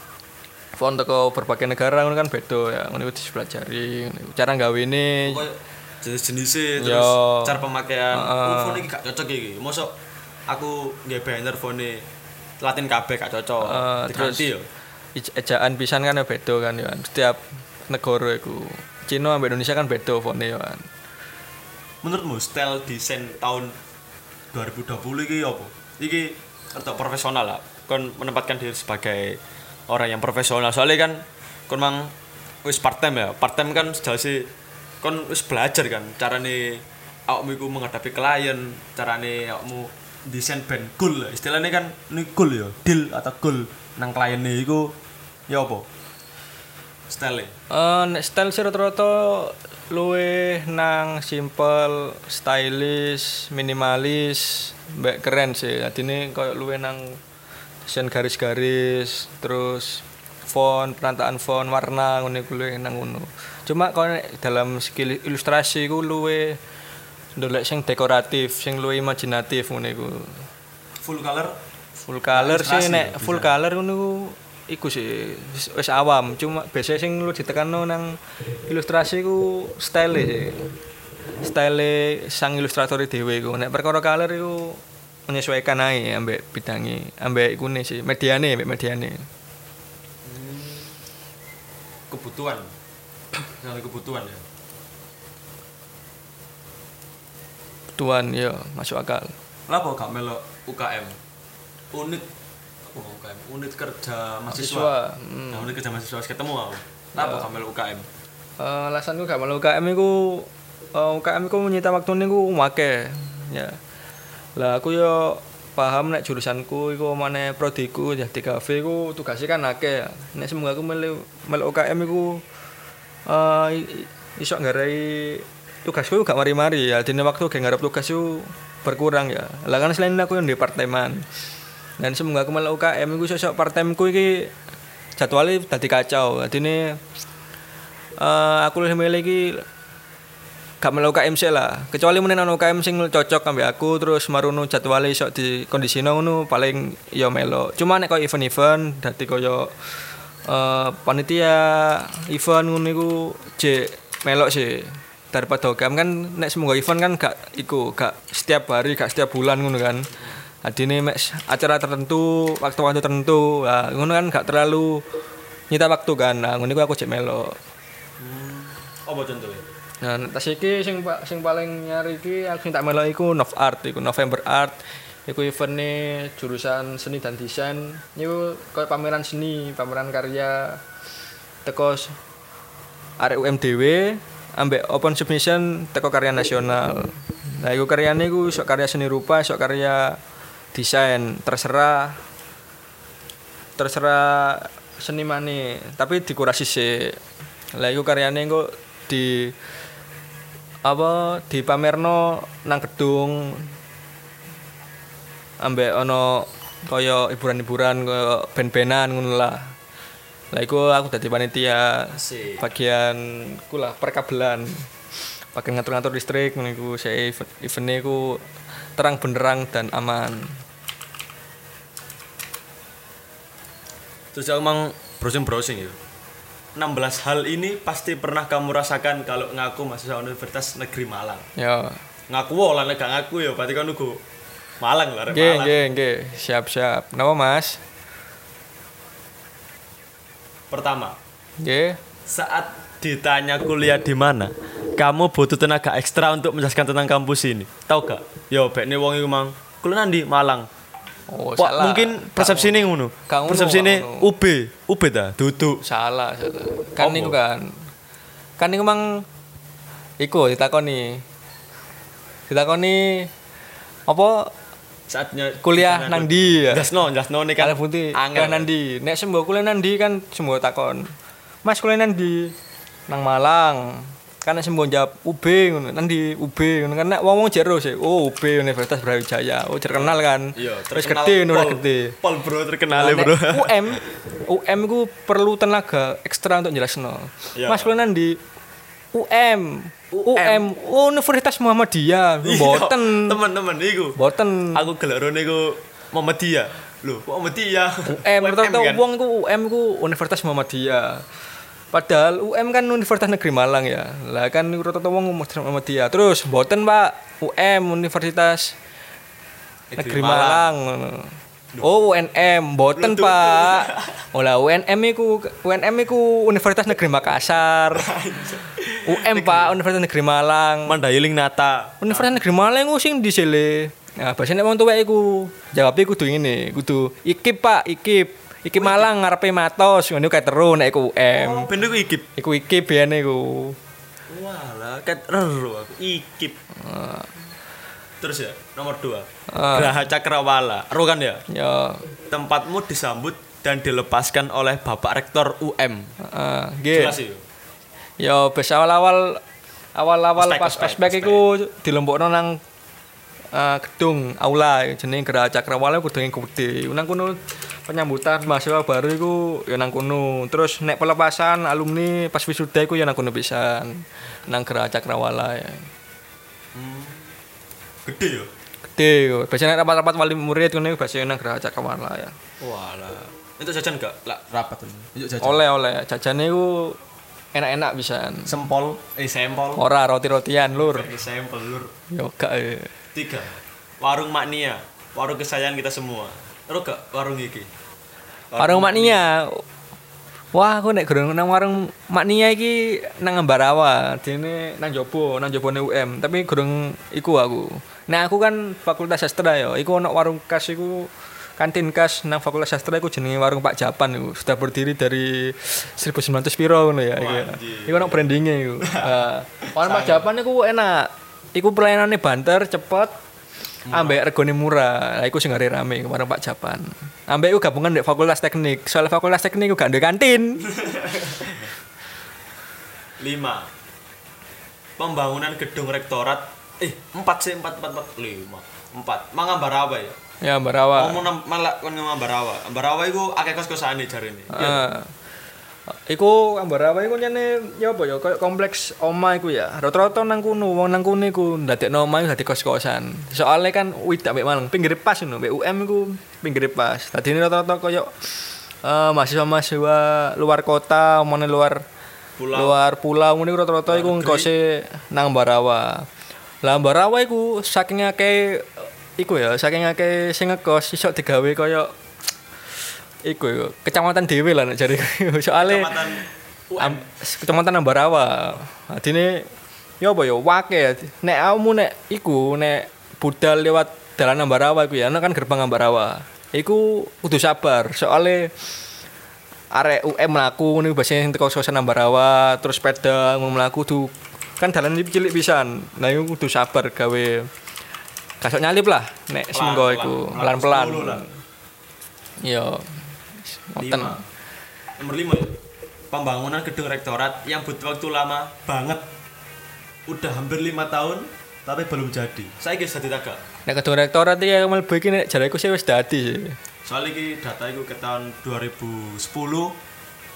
font teko berbagai negara ngono kan beda ya ngono iku dipelajari cara gawene Kaya jenis-jenisnya Yo. terus cara pemakaian. Heeh. Oh, phone iki gak cocok iki. Mosok aku nggak banner phone Latin kabeh gak cocok. Eh, Diganti yo. Ej- ejaan pisan kan ya beda kan ya setiap negara iku Cina sampai Indonesia kan beda fone ya kan Menurutmu style desain tahun 2020 iki apa? Iki untuk profesional lah. Kon menempatkan diri sebagai orang yang profesional. Soalnya kan kon mang wis part time ya. Part time kan sejauh kon wis belajar kan carane awakmu iku menghadapi klien, carane awakmu desain band goal lah. Istilahnya kan ini goal ya, deal atau goal nang kliennya iku ya apa? Style. Eh nek style sih rata-rata luwe nang simple, stylish, minimalis, mbek keren sih. Adine koyo luwe nang desain garis-garis, terus font, penataan font, warna ngono iku luwe nang ngono. Cuma kalau dalam skill ilustrasi ku luwe ndolek sing dekoratif, sing luwe imajinatif ngono iku. Full color. Full color sih nek full color ngono iku sih wis- awam cuma biasanya sing lu ditekanno nang ilustrasi ku style sih style sang ilustrator dhewe iku nek perkara color iku menyesuaikan ae ambek bidangi ambek iku sih mediane ambek mediane kebutuhan. Misalnya kebutuhan ya. Tuan ya masuk akal Lah apa gak melok UKM? Unit apa UKM? Unit kerja mahasiswa. Mahasiswa, hmm. Nah, unit kerja mahasiswa ketemu aku. Lah apa gak melok UKM? Eh, alasanku gak malu UKM iku eh, UKM iku menyita waktu niku wake ya lah aku yo paham nek jurusanku iku mana prodiku ya di kafe iku tugasnya kan akeh nek semoga aku melu melu UKM iku eh i- i- iso nggarai tugasku gak mari-mari ya. Dene waktu gak ngarep tugas itu berkurang ya. Lah kan selain aku yang di part timean dan semoga aku melu UKM iku sosok part time ku iki jadwalnya dadi kacau. Adine eh aku lebih milih iki gak melu UKM sih lah. Kecuali menen ono UKM sing cocok ambek aku terus marono jadwale iso di kondisino ngono paling ya melo cuma nek koyo event-event dadi koyo eh panitia event ngono iku jek melok sih daripada UKM kan nek semoga event kan gak iku gak setiap hari gak setiap bulan ngono kan. Adine mek acara tertentu waktu-waktu tertentu nah, ngono kan gak terlalu nyita waktu kan. Nah ngono aku jek melok. Apa contohnya? Nah, tas iki sing sing paling nyari iki aku sing tak melok iku Nov Art iku November Art. Iku eventnya jurusan seni dan desain. Iku koyo pameran seni, pameran karya. Teko s- arek UMDW ambek open submission teko karya nasional. Nah, iku karyane iku iso karya seni rupa, iso karya desain, terserah terserah senimane, tapi dikurasi sih. Lah iku karyane engko di apa di pamerno nang gedung ambek ono kaya hiburan-hiburan kaya band-bandan ngono lah. Lah iku aku dadi panitia Asik. bagian ku lah perkabelan. Bagian ngatur-ngatur listrik ngono iku saya event eventnya iku terang benderang dan aman. Terus aku mang browsing-browsing ya. 16 hal ini pasti pernah kamu rasakan kalau ngaku mahasiswa Universitas Negeri Malang. Ya. Ngaku wae lah nek gak ngaku ya berarti kan nugu Malang lah, Nggih, Malang. nggih, nggih. Siap-siap. Napa, Mas? Pertama, Nggih. saat ditanya kuliah di mana, kamu butuh tenaga ekstra untuk menjelaskan tentang kampus ini. Tahu gak? Yo, bekne wong iku mang kuliah di Malang. Oh, Wah, salah. mungkin persepsi ini ngono. Persepsi ini. UB, UB ta, duduk. salah salah kan niku kan kan niku mang iku ditakoni ditakoni apa Saatnya kuliah nang ndi ya Jasno, jasno nih kan. putih angel. nang ndi nek sembo kuliah nang ndi kan sembo takon mas kuliah nang ndi nang Malang kan nek sembo jawab UB ngono nang ndi UB ngono kan nek wong-wong jero sih oh UB Universitas Brawijaya oh terkenal kan Iya, terus gede ngono Pol. gede Pol bro terkenal Nah, ya bro. nek UM UM ku perlu tenaga ekstra untuk jelasno. Iya. Mas kuliah di UM. UM Universitas Muhammadiyah. Mboten. Teman-teman iku. Mboten. Aku gelarone iku Muhammadiyah. Lho, kok Muhammadiyah? UM rata-rata kan? wong ku UM ku Universitas Muhammadiyah. Padahal UM kan Universitas Negeri Malang ya. Lah kan niku rata-rata wong Universitas Muhammadiyah. Terus mboten Pak UM Universitas Negeri Negeri Malang. Oh UNM, mboten Pak. Olah UNM iku UNM iku Universitas Negeri Makassar. UM Pak Universitas Negeri Malang. Mandailing Nata. Universitas Negeri Malang ku sing disele. Nah, bahasa nek wong tuwek iku jawab kudu ngene, kudu ikip Pak, ikip. Ikip Malang ngarepe matos ngono kae terus nek iku UM. Ben iku ikip. Iku ikip biyen iku. Walah, ket reru aku ikip. Terus ya, nomor dua Ah. Geraha Cakrawala. Ro kan ya? Ya, Tempatmu disambut dan dilepaskan oleh Bapak Rektor UM. heeh, nggih. Jelas ya? Ya bes awal-awal awal-awal Ospek, pas ospek, ospek iku dilembokno nang eh, gedung aula jenenge Geraha Cakrawala gedung yang gede. Nang kono penyambutan mahasiswa baru iku ya nang kono. Terus nek pelepasan alumni pas wisuda iku ya nang kono pisan. Nang Geraha Cakrawala ya. Gede ya? Gede yo. Biasanya rapat-rapat wali murid ngono biasanya nang Geraha Cakrawala ya. Walah. Itu jajan gak? Lah rapat ini. Yuk jajan. Oleh-oleh jajane iku enak-enak pisan. Sempol, eh sempol. Ora roti-rotian lur. Eh, sempol lur. Yo gak ya. Tiga. Warung Maknia. Warung kesayangan kita semua. Ro gak warung iki? Warung Maknia. Wah, aku nek gerung nang warung Maknia iki nang Ambarawa, dene nang jobo, nang jobone UM, tapi gerung iku aku. Nah, aku kan Fakultas Sastra ya. Iku ono warung khas iku kantin khas nang Fakultas Sastra iku jenenge warung Pak Japan iku. Sudah berdiri dari 1900 piro ngono ya iku. ya. anjir. Iku ono brandingnya iku. Heeh. warung Pak Japan iku enak. Iku pelayanannya banter, cepet, ambek regone murah. Lah iku sing rame warung Pak Japan. Ambek iku gabungan ndek Fakultas Teknik. Soal Fakultas Teknik iku gak ndek kantin. Lima. Pembangunan gedung rektorat. Eh, empat sih, empat, empat, empat. Lima. Empat. Mang Ambarawa ya? Ya Ambarawa. Ngomong nam- malah kan ngomong Ambarawa. Ambarawa itu akeh kos-kosane jarene. Heeh. Iku Ambarawa iku nyene ya apa ya koyo kompleks oma iku ya. Rata-rata nang kono, wong nang kono iku ndadekno oma iku dadi kos-kosan. Soale kan widak mek Malang, pinggir pas ngono, UM iku pinggir pas. Dadi ini rata-rata koyo eh mahasiswa-mahasiswa luar kota, omone luar Pulau. luar pulau iku rata-rata iku ngkose nang Ambarawa. Lah Ambarawa iku saking akeh iku ya, saking akeh sing ngekos iso digawe koyo iku ya, kecamatan dhewe lah nek jare soalé Kecamatan. Am- kecamatan Ambarawa. Adine ya apa ya wake. Nek awakmu nek iku nek budal lewat dalan Ambarawa iku ya, ana kan gerbang Ambarawa. Iku kudu sabar soalé arek UM mlaku iku biasanya sing teko kosan Ambarawa, terus sepeda ngono mlaku tuh kan dalan cilik pisan. Nah iku kudu sabar gawe kasok nyalip lah nek semenggo Pelan, iku pelan. pelan-pelan. Iya. Ngoten. Nomor lima ya. Pembangunan gedung rektorat yang butuh waktu lama banget. Udah hampir lima tahun tapi belum jadi. Saya guys jadi tagak. Nek kedung rektorat iki ya mlebu iki nek jareku sih wis dadi sih. Soalnya ini data itu ke tahun 2010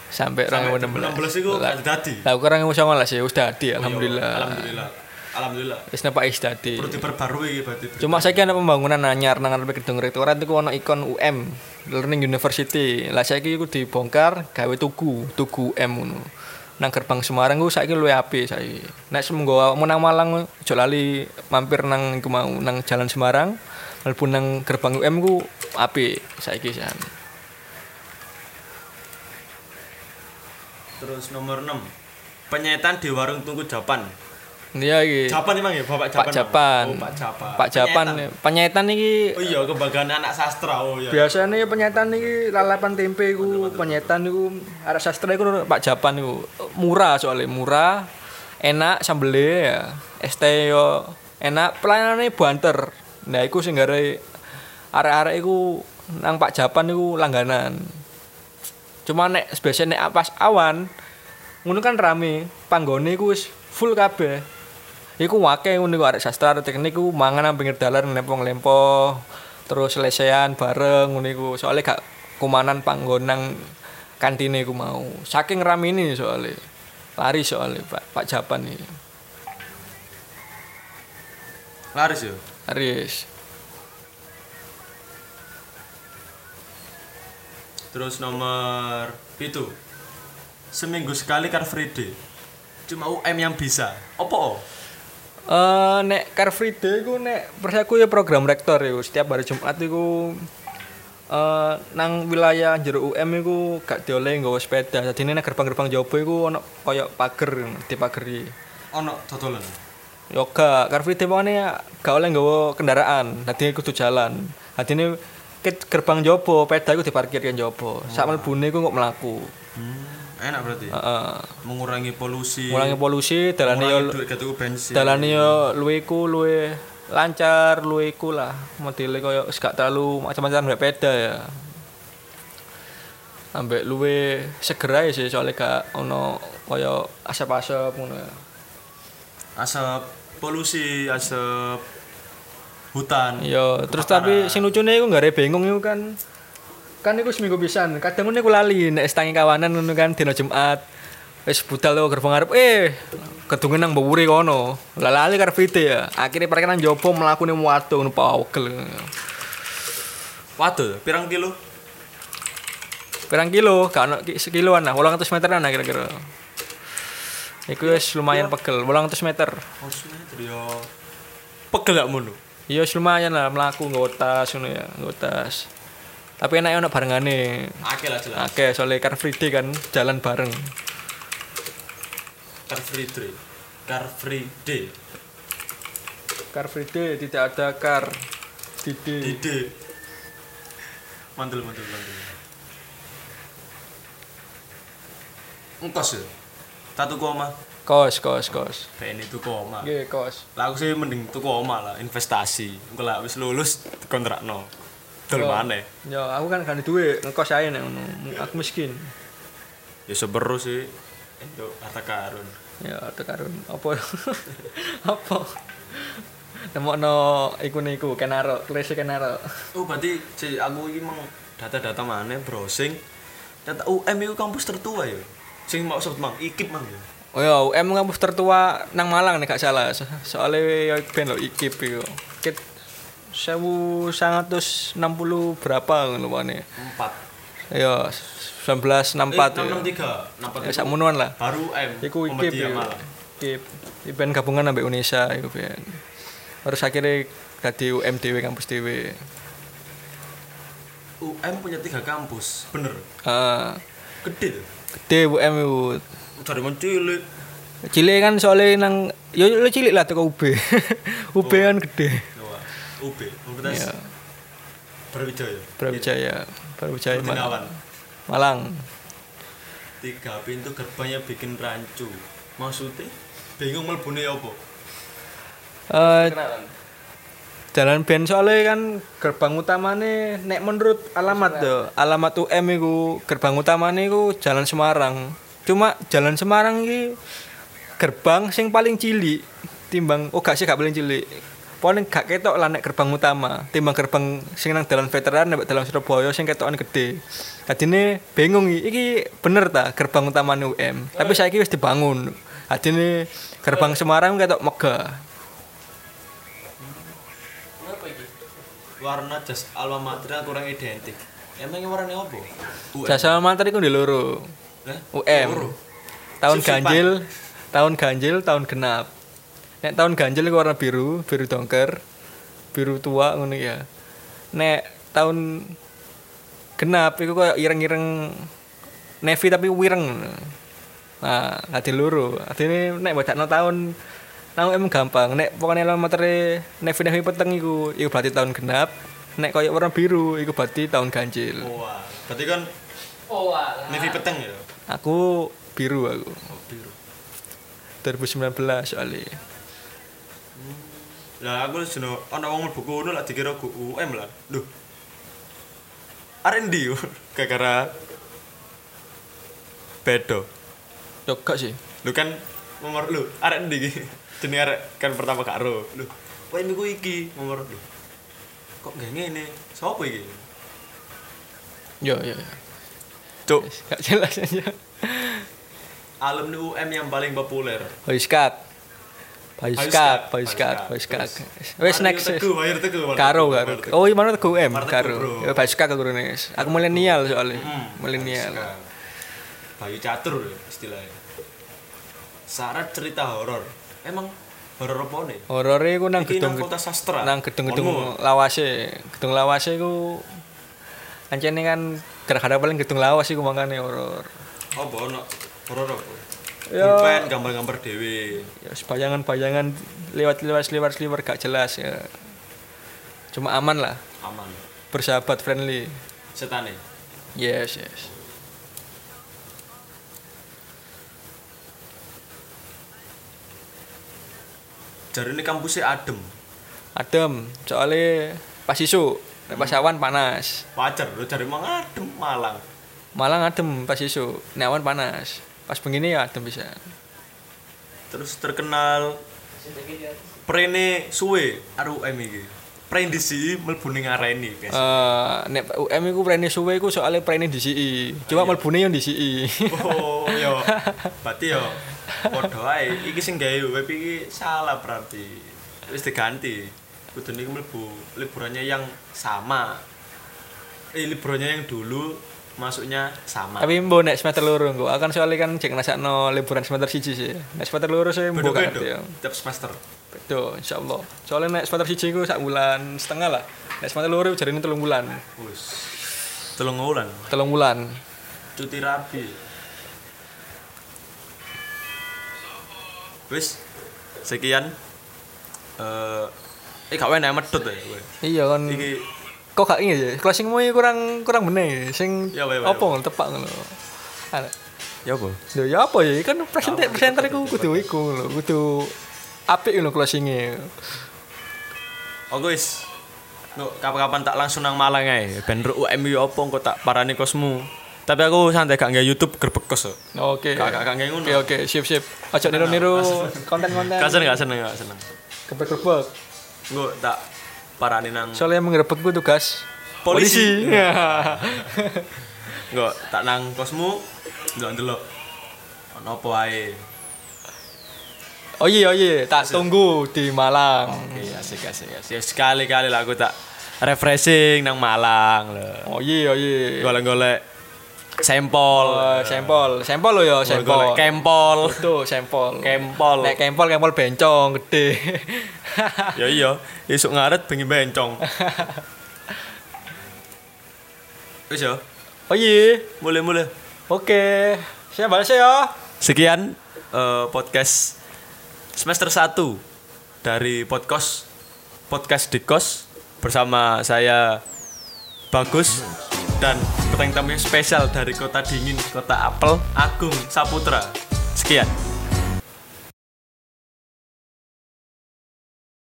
Sampai sampai 2016. 2016 itu gak dadi. Lah kurang 2019 ya wis dadi alhamdulillah. Alhamdulillah. Alhamdulillah. Wis wis dadi. Perlu diperbarui berarti. Cuma saiki ana pembangunan anyar nang ngarepe gedung rektorat iku ana ikon UM Learning University. Lah saiki iku dibongkar gawe tugu, tugu UM ngono. Nang gerbang Semarang ku saiki luwih apik saiki. Nek semenggo awakmu nang Malang aja lali mampir nang iku mau nang Jalan Semarang, mlebu nang gerbang UM ku apik saiki san. Terus nomor 6. Penyetan di warung tunggu Japan. Iya iki. Japan emang ya Bapak Japan. Pak Japan. Oh, Pak Japan. Pak Japan. Penyetan. Iki Oh iya kebanggaan anak sastra. Oh iya. biasanya penyetan iki lalapan tempe iku penyetan iku arek sastra iku Pak Japan iku murah soalnya murah enak sambele ya ST yo enak pelayanannya banter nah iku sing gare arek-arek iku nang Pak Japan iku langganan cuma nek biasanya nek pas awan ngono kan rame panggone iku wis full kabeh Iku wake ngono arek sastra arek teknik iku mangan nang pinggir dalan lempong-lempoh terus lesehan bareng ngono iku soalnya gak kumanan panggonan kantine iku mau saking rame ini soalnya lari soalnya Pak Pak Japan nih Laris ya. Aris Terus nomor itu seminggu sekali Car Free Day. Cuma UM yang bisa. Opo? Eh nek Car Free Day iku nek persaku ya program rektor iku setiap hari Jumat iku eh nang wilayah jero UM iku gak dioleh nggawa sepeda. Dadi nek gerbang-gerbang jaba iku ono koyo pager dipageri. Ono dodolan. Yo gak, Car Free Day pokoknya gak oleh nggawa kendaraan, dadi kudu jalan. Dadi ini ke gerbang jopo, peda iku diparkirkan jopo. Sak mlebune iku kok mlaku. Enak berarti. Heeh. Mengurangi polusi. Ngurangi polusi, dalane yo mengurangi gak dalane yo luwe iku luwe lancar, luwe iku lah. Modele koyo gak terlalu macam-macam peda ya. Ambek luwe seger ae sih soalnya gak ono koyo asap-asap ngono ya. asap polusi, asap hutan. Iya, terus tapi sing lucune iku gak bingung iku kan kan iku seminggu pisan. Kadang ngono iku lali nek setangi kawanan ngono kan dina Jumat. Wis budal lo gerbang ngarep eh kedungen nang mburi kono. Lah lali karep vite ya. Akhirnya parkir nang jopo mlakune watu ngono pawkel. Waduh, pirang kilo? Pirang kilo? Gak ono ki- sekiloan lah, 800 meteran lah kira-kira. Iku wis lumayan pegel, 800 meter. Oh, meter yo. Pegel gak mono? Iya lumayan lah mlaku nggawa tas ngono ya, tas. Tapi enak ono barengane. Akeh lah jelas. Oke, soalnya Car Free Day kan jalan bareng. Car free day. Car free day. Car Free Day tidak ada car. Didi. Ide. Mantul mantul mantul. Engkos ya. Satu koma. Kos, kos, kos. PN itu koma. Nggih, kos. Lah aku sih mending tuku omah lah, investasi. Engko lah wis lulus kontrakno. Dol Yo. maneh. Ya, aku kan gak ada duit, ngekos aja nek ngono. Aku miskin. Ya seberu sih. Yo harta karun. Ya, ada karun. Apa? Apa? Nemokno iku niku kenaro, klise kenaro. Oh, berarti si aku iki mang data-data maneh browsing. Data UM itu kampus tertua ya. Sing mau sebut mang ikip mang ya. Oh ya, UM kampus tertua nang Malang nek gak salah. So- Soalnya ya ben lo IKIP iku. Kit 1960 berapa ngono pane. Empat. Ya 1964 enam ya. tiga, empat Ya sakmonoan lah. Baru UM. Iku IKIP. IKIP. Iben gabungan ambek Indonesia iku ben. Terus akhirnya dadi UM dhewe kampus dhewe. UM punya tiga kampus, bener. Ah, Gede tuh. gede UM iku. Dari cilik. Cilik kan soalnya nang yo yo cilik lah teko UB. UB kan gede. UB, Universitas Iya. Brawijaya. Brawijaya, Brawijaya. Malang. Malang. Tiga pintu gerbangnya bikin rancu. Maksudnya bingung melbune apa? Eh Kenalan. Jalan Ben soalnya kan gerbang utamane nek menurut alamat tuh, alamat UM iku gerbang utamane iku Jalan Semarang. Cuma Jalan Semarang iki gerbang sing paling cilik timbang oh gak sih gak paling cilik. Paling gak ketok lah nek gerbang utama timbang gerbang sing nang dalan veteran nek dalam Surabaya sing ketokan gede. Adine bingung iki, iki bener ta gerbang utamane UM. Tapi saiki wis dibangun. Adine gerbang Semarang ketok megah. Warna jas alma mater kurang identik. Emangnya warnanya apa? UM. Jasa mantar iku di loro. UM. Tahun ganjil, tahun ganjil, tahun genap. Nek tahun ganjil warna biru, biru dongker, biru tua ngono ya. Nek tahun genap iku koyo ireng-ireng navy tapi wireng. Nah, ade loro. Adine nek bodakno tahun nang emang gampang. Nek pokoknya lo materi navy navy peteng iku, iku berarti tahun genap. Nek koyo warna biru iku berarti tahun ganjil. Wah, berarti kan Oh, navy peteng ya? Aku biru aku. Oh, biru. 2019 soalnya. Lah aku jono ana wong mlebu kono lah dikira ku UM lah. Duh. R&D yo. gara-gara bedo. Yo gak sih. Lu kan nomor lu R&D iki. Jenenge arek kan pertama gak ro. Lu, kowe niku iki nomor lu. Kok gak ngene? Sopo iki? Yo yo. yo. Cuk, Gak jelas aja. alumni UM yang paling populer. Baiskat. Baiskat, Baiskat, Baiskat. Baiskat. Wes Mario next. Teguh, Teguh, Karo, karo. Oh, iya mana teguh M, karo. Ya Baiskat aku Nes. Aku milenial soalnya. Hmm, Milenial. Baiskat. Bayu catur ya istilahnya. Syarat cerita horor. Emang horor apa nih? Horore iku nang gedung Fakultas Sastra. nang gedung-gedung lawase. Gedung lawase iku ancene kan gara-gara paling gedung lawas iku makane horor. Apa ono? Horor apa? ya, pulpen gambar-gambar dewi. Ya bayangan-bayangan lewat-lewat-lewat-lewat gak jelas ya. Cuma aman lah. Aman. Bersahabat friendly. Setane yes yes. Jari ini kampusnya adem. Adem. Soalnya pas isu hmm. pas awan panas. Wajar lo cari mang adem malang. Malang adem pas isu nek awan panas. Pas begini ya adem bisa. Terus terkenal prene suwe RUM iki. Prendisi mlebu ning areni, guys. Eh, nek UM iku prene suwe iku soalnya prene DCI. Cuma mlebune yo DCI. Oh, yo. Berarti yo padha ae. Iki sing gawe web iki salah berarti. Wis diganti. Kudune iku mlebu liburannya yang sama. Eh liburannya yang dulu masuknya sama. Tapi mbok nek semester loro engko akan soalnya kan jek ngrasakno liburan semester siji sih. Nek semester loro sih mbok ngerti ya. tiap semester. Betul, insyaallah. Soalnya nek semester siji iku sak bulan setengah lah. Nek semester loro jarine telung bulan. Wis. Telung wulan Telung bulan. cuti rabi. Wis. Sekian eh eh gak enak medhot ya. Iya kan. Iki Kok gak ini ya? Closingmu kurang kurang bener. Sing Ya, ya, ya, apa ngono tepak ngono. Ya apa? Lho ya apa ya? Kan presenter presenter iku kudu iku lho, kudu apik lho closingnya. Oke wis. Kok kapan-kapan tak langsung nang Malang ae. Ben UM yo apa kok tak parani kosmu. Tapi aku santai gak nggak YouTube gerbek kos. kok. Oke. Gak gak gak nggak ngono. Oke oke, sip sip. Aja niru-niru konten-konten. Gak seneng gak seneng gak seneng. Gebek-gebek. Gue tak parani nang Soalnya menggerebek gue tugas Polisi. Polisi. Gue tak nang kosmu. Delok-delok. Ono apa ae. oh iya oh iya, tak tunggu di Malang. Oke, asik asik asik. Ya, Sekali-kali lah aku tak refreshing nang Malang lho. Oh iya oh iya. Golek-golek sampel. Oh, sampel, sampel lo ya, sampel. Golek kempol. Tuh, sampel. Kempol. Nek kempol kempol bencong gede. Ya iya, esuk ngaret bengi bencong. Wis ya, oh iya. mulai-mulai. Oke. Saya balas ya. Sekian eh, podcast semester 1 dari podcast podcast Dikos bersama saya Bagus dan petang tamu spesial dari kota dingin, kota apel, Agung Saputra. Sekian.